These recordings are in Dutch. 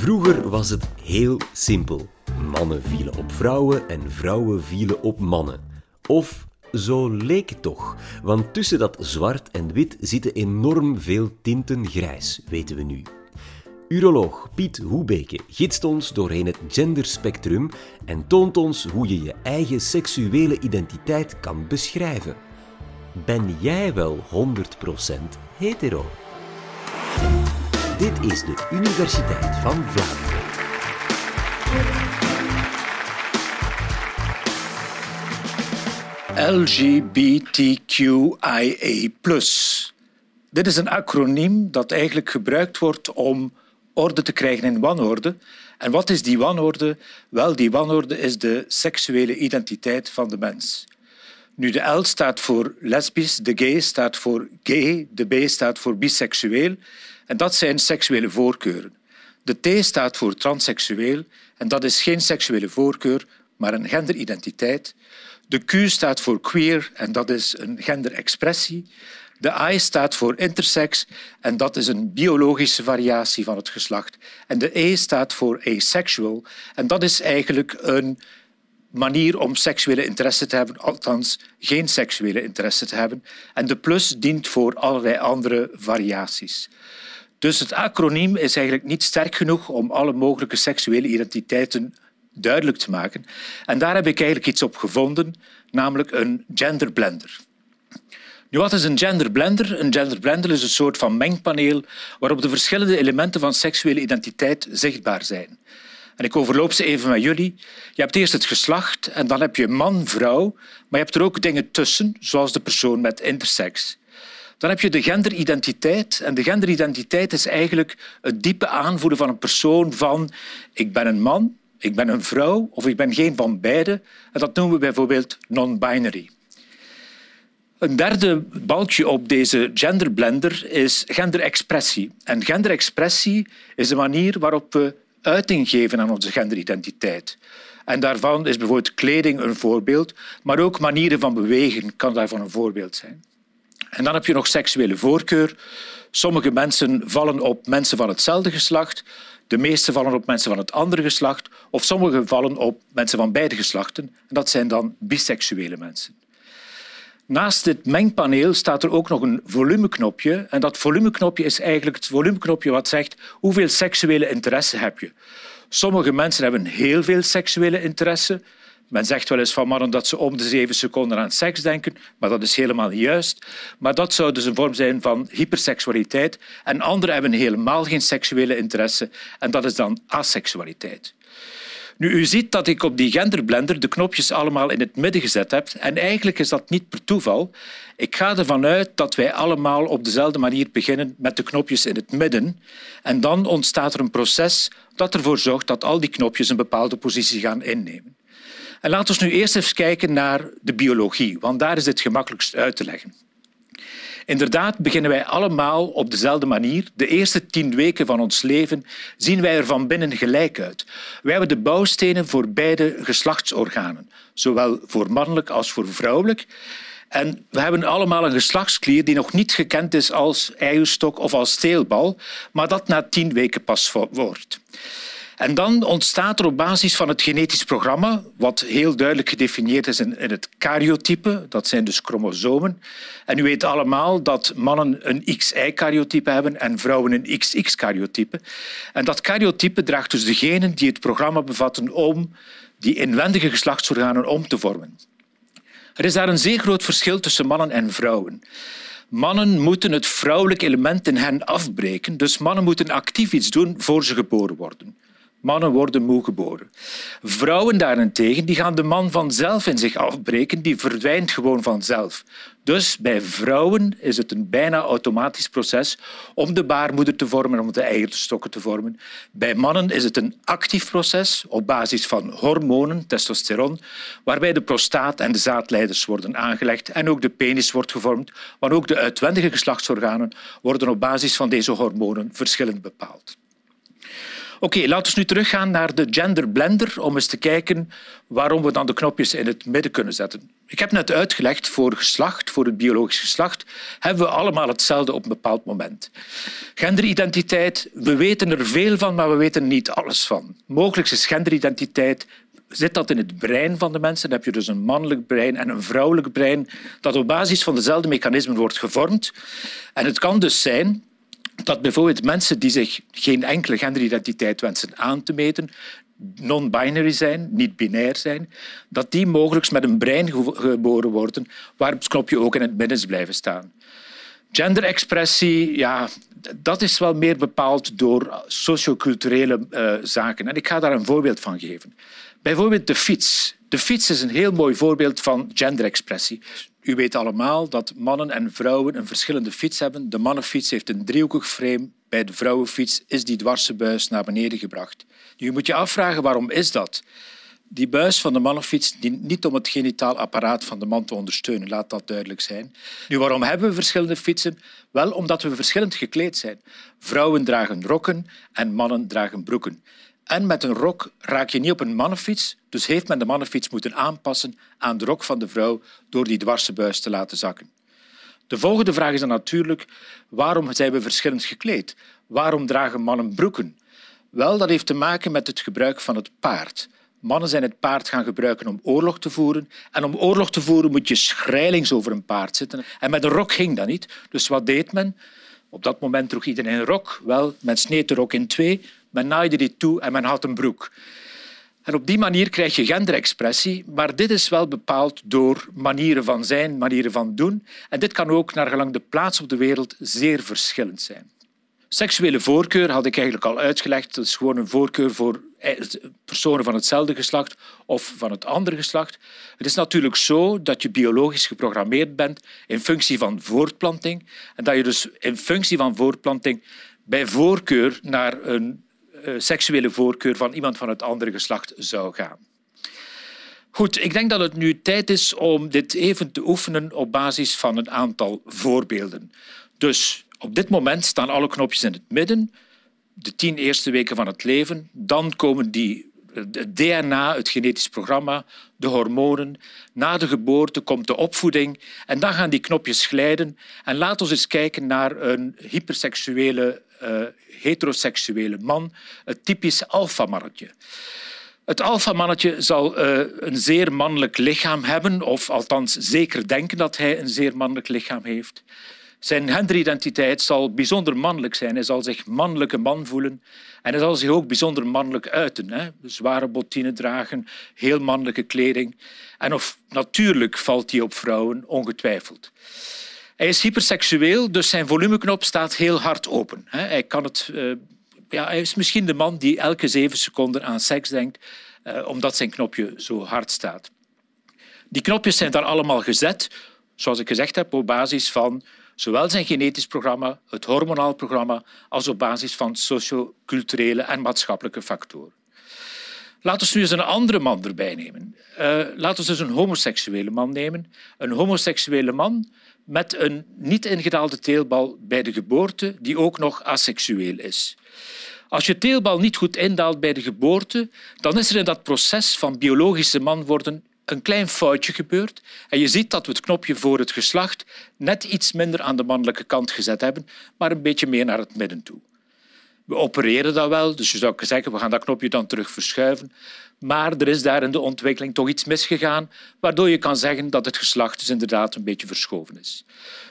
Vroeger was het heel simpel. Mannen vielen op vrouwen en vrouwen vielen op mannen. Of zo leek het toch, want tussen dat zwart en wit zitten enorm veel tinten grijs, weten we nu. Uroloog Piet Hoebeke gidst ons doorheen het genderspectrum en toont ons hoe je je eigen seksuele identiteit kan beschrijven. Ben jij wel 100% hetero? Dit is de Universiteit van Vlaanderen. LGBTQIA+. Dit is een acroniem dat eigenlijk gebruikt wordt om orde te krijgen in wanorde. En wat is die wanorde? Wel, die wanorde is de seksuele identiteit van de mens. Nu, de L staat voor lesbisch, de G staat voor gay, de B staat voor biseksueel. En dat zijn seksuele voorkeuren. De T staat voor transseksueel en dat is geen seksuele voorkeur, maar een genderidentiteit. De Q staat voor queer en dat is een genderexpressie. De I staat voor intersex en dat is een biologische variatie van het geslacht. En de E staat voor asexual en dat is eigenlijk een manier om seksuele interesse te hebben, althans geen seksuele interesse te hebben. En de plus dient voor allerlei andere variaties. Dus het acroniem is eigenlijk niet sterk genoeg om alle mogelijke seksuele identiteiten duidelijk te maken. En daar heb ik eigenlijk iets op gevonden, namelijk een genderblender. Nu, wat is een genderblender? Een genderblender is een soort van mengpaneel waarop de verschillende elementen van seksuele identiteit zichtbaar zijn. En ik overloop ze even met jullie. Je hebt eerst het geslacht en dan heb je man, vrouw, maar je hebt er ook dingen tussen, zoals de persoon met intersex. Dan heb je de genderidentiteit. En de genderidentiteit is eigenlijk het diepe aanvoelen van een persoon van ik ben een man, ik ben een vrouw of ik ben geen van beide. En dat noemen we bijvoorbeeld non-binary. Een derde balkje op deze genderblender is genderexpressie. En genderexpressie is de manier waarop we uiting geven aan onze genderidentiteit. En daarvan is bijvoorbeeld kleding een voorbeeld, maar ook manieren van bewegen kan daarvan een voorbeeld zijn. En dan heb je nog seksuele voorkeur. Sommige mensen vallen op mensen van hetzelfde geslacht, de meeste vallen op mensen van het andere geslacht, of sommige vallen op mensen van beide geslachten. En dat zijn dan biseksuele mensen. Naast dit mengpaneel staat er ook nog een volumeknopje. En dat volumeknopje is eigenlijk het volumeknopje wat zegt hoeveel seksuele interesse heb je. Sommige mensen hebben heel veel seksuele interesse. Men zegt wel eens van mannen dat ze om de zeven seconden aan seks denken, maar dat is helemaal niet juist. Maar dat zou dus een vorm zijn van hyperseksualiteit. En anderen hebben helemaal geen seksuele interesse en dat is dan aseksualiteit. Nu, u ziet dat ik op die genderblender de knopjes allemaal in het midden gezet heb. En eigenlijk is dat niet per toeval. Ik ga ervan uit dat wij allemaal op dezelfde manier beginnen met de knopjes in het midden. En dan ontstaat er een proces dat ervoor zorgt dat al die knopjes een bepaalde positie gaan innemen. En laten we nu eerst even kijken naar de biologie, want daar is het gemakkelijkst uit te leggen. Inderdaad beginnen wij allemaal op dezelfde manier. De eerste tien weken van ons leven zien wij er van binnen gelijk uit. Wij hebben de bouwstenen voor beide geslachtsorganen, zowel voor mannelijk als voor vrouwelijk. En we hebben allemaal een geslachtsklier die nog niet gekend is als eierstok of als steelbal, maar dat na tien weken pas wordt. En dan ontstaat er op basis van het genetisch programma, wat heel duidelijk gedefinieerd is in, het karyotype, dat zijn dus chromosomen. En u weet allemaal dat mannen een XY-karyotype hebben en vrouwen een XX-karyotype. En dat karyotype draagt dus de genen die het programma bevatten om die inwendige geslachtsorganen om te vormen. Er is daar een zeer groot verschil tussen mannen en vrouwen. Mannen moeten het vrouwelijke element in hen afbreken, dus mannen moeten actief iets doen voor ze geboren worden. Mannen worden moe geboren. Vrouwen daarentegen die gaan de man vanzelf in zich afbreken, die verdwijnt gewoon vanzelf. Dus bij vrouwen is het een bijna automatisch proces om de baarmoeder te vormen, om de eierstokken te vormen. Bij mannen is het een actief proces op basis van hormonen, testosteron, waarbij de prostaat en de zaadleiders worden aangelegd en ook de penis wordt gevormd, maar ook de uitwendige geslachtsorganen worden op basis van deze hormonen verschillend bepaald. Oké, laten we nu teruggaan naar de gender blender om eens te kijken waarom we dan de knopjes in het midden kunnen zetten. Ik heb net uitgelegd, voor geslacht, voor het biologisch geslacht, hebben we allemaal hetzelfde op een bepaald moment. Genderidentiteit, we weten er veel van, maar we weten niet alles van. Mogelijk is genderidentiteit zit dat in het brein van de mensen. Dan heb je dus een mannelijk brein en een vrouwelijk brein dat op basis van dezelfde mechanismen wordt gevormd. En het kan dus zijn dat bijvoorbeeld mensen die zich geen enkele genderidentiteit wensen aan te meten, non-binary zijn, niet binair zijn, dat die mogelijk met een brein geboren worden waar het knopje ook in het midden blijven staan. Genderexpressie, ja, dat is wel meer bepaald door socioculturele uh, zaken. En ik ga daar een voorbeeld van geven. Bijvoorbeeld de fiets. De fiets is een heel mooi voorbeeld van genderexpressie. U weet allemaal dat mannen en vrouwen een verschillende fiets hebben. De mannenfiets heeft een driehoekig frame. Bij de vrouwenfiets is die dwarse buis naar beneden gebracht. Nu moet je afvragen waarom is dat? Die buis van de mannenfiets dient niet om het genitaal apparaat van de man te ondersteunen, laat dat duidelijk zijn. Nu, waarom hebben we verschillende fietsen? Wel omdat we verschillend gekleed zijn. Vrouwen dragen rokken en mannen dragen broeken. En met een rok raak je niet op een mannenfiets, dus heeft men de mannenfiets moeten aanpassen aan de rok van de vrouw door die dwarse buis te laten zakken. De volgende vraag is dan natuurlijk, waarom zijn we verschillend gekleed? Waarom dragen mannen broeken? Wel, dat heeft te maken met het gebruik van het paard. Mannen zijn het paard gaan gebruiken om oorlog te voeren. En om oorlog te voeren moet je schrijlings over een paard zitten. En met een rok ging dat niet. Dus wat deed men? Op dat moment droeg iedereen een rok. Wel, men sneed de rok in twee, men naaide die toe en men had een broek. En op die manier krijg je genderexpressie, maar dit is wel bepaald door manieren van zijn, manieren van doen. En dit kan ook naar gelang de plaats op de wereld zeer verschillend zijn. Seksuele voorkeur had ik eigenlijk al uitgelegd. Dat is gewoon een voorkeur voor eh, personen van hetzelfde geslacht of van het andere geslacht. Het is natuurlijk zo dat je biologisch geprogrammeerd bent in functie van voortplanting en dat je dus in functie van voortplanting bij voorkeur naar een seksuele voorkeur van iemand van het andere geslacht zou gaan. Goed, ik denk dat het nu tijd is om dit even te oefenen op basis van een aantal voorbeelden. Dus op dit moment staan alle knopjes in het midden, de tien eerste weken van het leven. Dan komen die het DNA, het genetisch programma, de hormonen. Na de geboorte komt de opvoeding en dan gaan die knopjes glijden. En laten we eens kijken naar een hyperseksuele, uh, heteroseksuele man, het typisch alfamannetje. Het alfamannetje zal uh, een zeer mannelijk lichaam hebben, of althans zeker denken dat hij een zeer mannelijk lichaam heeft. Zijn genderidentiteit zal bijzonder mannelijk zijn. Hij zal zich mannelijke man voelen. En hij zal zich ook bijzonder mannelijk uiten. Hè? Zware bottine dragen, heel mannelijke kleding. En of, natuurlijk valt hij op vrouwen, ongetwijfeld. Hij is hyperseksueel, dus zijn volumeknop staat heel hard open. Hij, kan het, uh, ja, hij is misschien de man die elke zeven seconden aan seks denkt, uh, omdat zijn knopje zo hard staat. Die knopjes zijn daar allemaal gezet, zoals ik gezegd heb, op basis van zowel zijn genetisch programma, het hormonaal programma, als op basis van socioculturele en maatschappelijke factoren. Laten we nu eens een andere man erbij nemen. Uh, laten we eens een homoseksuele man nemen. Een homoseksuele man met een niet ingedaalde teelbal bij de geboorte, die ook nog asexueel is. Als je teelbal niet goed indaalt bij de geboorte, dan is er in dat proces van biologische man worden een klein foutje gebeurd. En je ziet dat we het knopje voor het geslacht net iets minder aan de mannelijke kant gezet hebben, maar een beetje meer naar het midden toe. We opereren dat wel, dus je zou zeggen, we gaan dat knopje dan terug verschuiven. Maar er is daar in de ontwikkeling toch iets misgegaan, waardoor je kan zeggen dat het geslacht dus inderdaad een beetje verschoven is.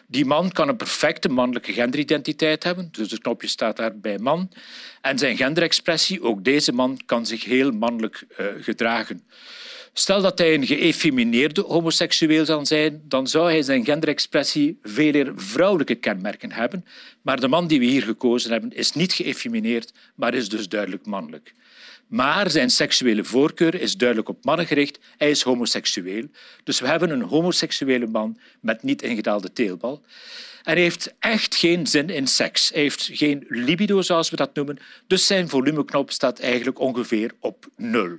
Die man kan een perfecte mannelijke genderidentiteit hebben, dus het knopje staat daar bij man. En zijn genderexpressie, ook deze man, kan zich heel mannelijk uh, gedragen. Stel dat hij een geëffemineerde homoseksueel zou zijn, dan zou hij zijn genderexpressie veel meer vrouwelijke kenmerken hebben. Maar de man die we hier gekozen hebben is niet geëffemineerd, maar is dus duidelijk mannelijk. Maar zijn seksuele voorkeur is duidelijk op mannen gericht. Hij is homoseksueel. Dus we hebben een homoseksuele man met niet ingedaalde teelbal. En hij heeft echt geen zin in seks. Hij heeft geen libido, zoals we dat noemen. Dus zijn volumeknop staat eigenlijk ongeveer op nul.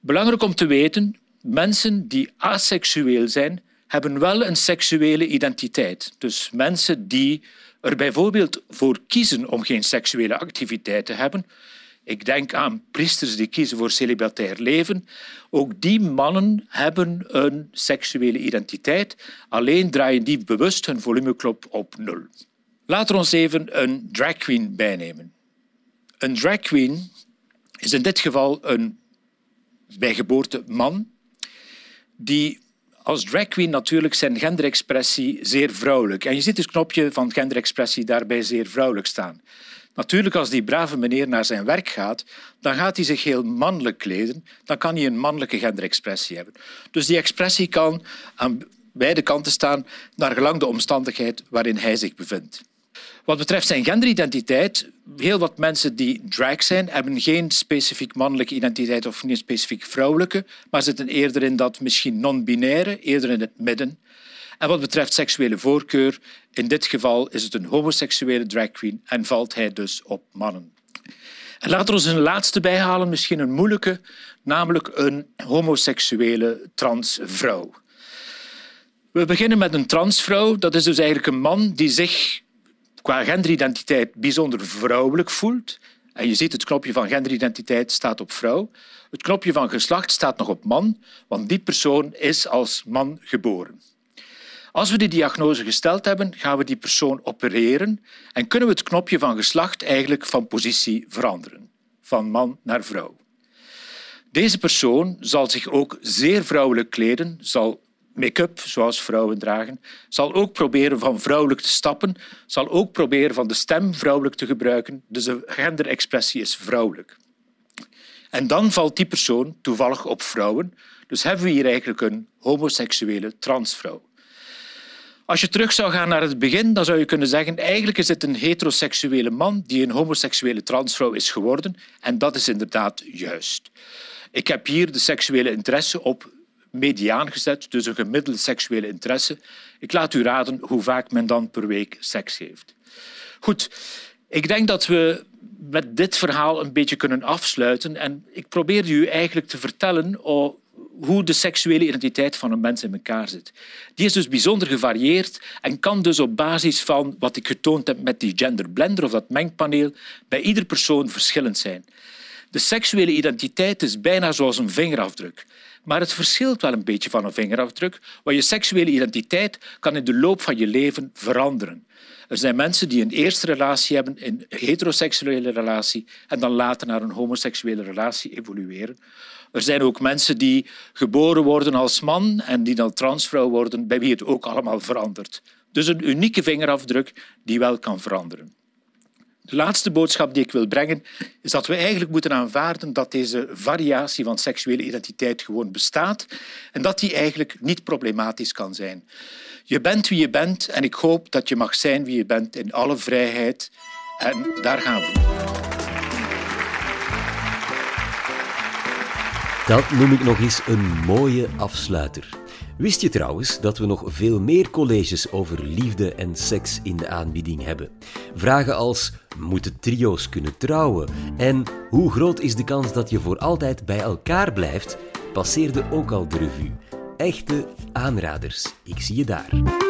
Belangrijk om te weten, mensen die aseksueel zijn, hebben wel een seksuele identiteit. Dus mensen die er bijvoorbeeld voor kiezen om geen seksuele activiteit te hebben, Ik denk aan priesters die kiezen voor celibatair leven. Ook die mannen hebben een seksuele identiteit, alleen draaien die bewust hun volumeklop op nul. Laten we ons even een drag queen bijnemen. Een drag queen is in dit geval een bij geboorte man die als drag queen natuurlijk zijn genderexpressie zeer vrouwelijk. En je ziet het knopje van genderexpressie daarbij zeer vrouwelijk staan. Natuurlijk, als die brave meneer naar zijn werk gaat, dan gaat hij zich heel mannelijk kleden. Dan kan hij een mannelijke genderexpressie hebben. Dus die expressie kan aan beide kanten staan, naar gelang de omstandigheid waarin hij zich bevindt. Wat betreft zijn genderidentiteit, heel wat mensen die drag zijn, hebben geen specifiek mannelijke identiteit of geen specifiek vrouwelijke, maar zitten eerder in dat misschien non-binaire, eerder in het midden. En wat betreft seksuele voorkeur, in dit geval is het een homoseksuele drag queen en valt hij dus op mannen. En laten we ons een laatste bijhalen, misschien een moeilijke, namelijk een homoseksuele transvrouw. We beginnen met een transvrouw. Dat is dus eigenlijk een man die zich qua genderidentiteit bijzonder vrouwelijk voelt. En je ziet het knopje van genderidentiteit staat op vrouw. Het knopje van geslacht staat nog op man, want die persoon is als man geboren. Als we die diagnose gesteld hebben, gaan we die persoon opereren en kunnen we het knopje van geslacht eigenlijk van positie veranderen, van man naar vrouw. Deze persoon zal zich ook zeer vrouwelijk kleden, zal make-up, zoals vrouwen dragen, zal ook proberen van vrouwelijk te stappen, zal ook proberen van de stem vrouwelijk te gebruiken. Dus de genderexpressie is vrouwelijk. En dan valt die persoon toevallig op vrouwen. Dus hebben we hier eigenlijk een homoseksuele transvrouw. Als je terug zou gaan naar het begin, dan zou je kunnen zeggen eigenlijk is dit een heteroseksuele man die een homoseksuele transvrouw is geworden. En dat is inderdaad juist. Ik heb hier de seksuele interesse op mediaan gezet, dus een gemiddelde seksuele interesse. Ik laat u raden hoe vaak men dan per week seks heeft. Goed, ik denk dat we met dit verhaal een beetje kunnen afsluiten. En ik probeer u eigenlijk te vertellen hoe de seksuele identiteit van een mens in elkaar zit. Die is dus bijzonder gevarieerd en kan dus op basis van wat ik getoond heb met die genderblender of dat mengpaneel bij ieder persoon verschillend zijn. De seksuele identiteit is bijna zoals een vingerafdruk. Maar het verschilt wel een beetje van een vingerafdruk, want je seksuele identiteit kan in de loop van je leven veranderen. Er zijn mensen die een eerste relatie hebben, een heteroseksuele relatie, en dan later naar een homoseksuele relatie evolueren. Er zijn ook mensen die geboren worden als man en die dan transvrouw worden, bij wie het ook allemaal verandert. Dus een unieke vingerafdruk die wel kan veranderen. De laatste boodschap die ik wil brengen is dat we eigenlijk moeten aanvaarden dat deze variatie van seksuele identiteit gewoon bestaat en dat die eigenlijk niet problematisch kan zijn. Je bent wie je bent en ik hoop dat je mag zijn wie je bent in alle vrijheid. En daar gaan we. Dat noem ik nog eens een mooie afsluiter. Wist je trouwens dat we nog veel meer colleges over liefde en seks in de aanbieding hebben? Vragen als: moeten trio's kunnen trouwen? En hoe groot is de kans dat je voor altijd bij elkaar blijft? passeerde ook al de revue. Echte aanraders. Ik zie je daar.